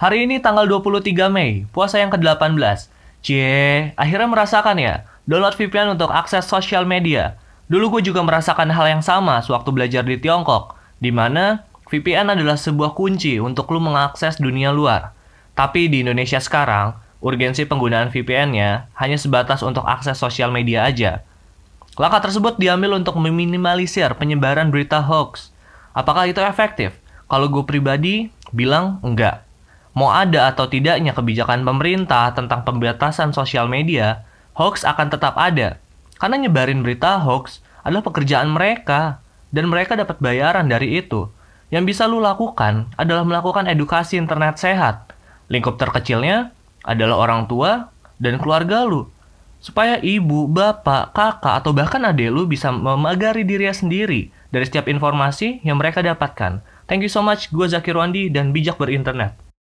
Hari ini tanggal 23 Mei, puasa yang ke-18. Cie, akhirnya merasakan ya, download VPN untuk akses sosial media. Dulu gue juga merasakan hal yang sama sewaktu belajar di Tiongkok, di mana VPN adalah sebuah kunci untuk lu mengakses dunia luar. Tapi di Indonesia sekarang, urgensi penggunaan VPN-nya hanya sebatas untuk akses sosial media aja. Langkah tersebut diambil untuk meminimalisir penyebaran berita hoax. Apakah itu efektif? Kalau gue pribadi bilang enggak. Mau ada atau tidaknya kebijakan pemerintah tentang pembatasan sosial media, hoax akan tetap ada. Karena nyebarin berita hoax adalah pekerjaan mereka, dan mereka dapat bayaran dari itu. Yang bisa lu lakukan adalah melakukan edukasi internet sehat. Lingkup terkecilnya adalah orang tua dan keluarga lu. Supaya ibu, bapak, kakak, atau bahkan adik lu bisa memagari dirinya sendiri dari setiap informasi yang mereka dapatkan. Thank you so much, gue Zakir Wandi dan Bijak Berinternet.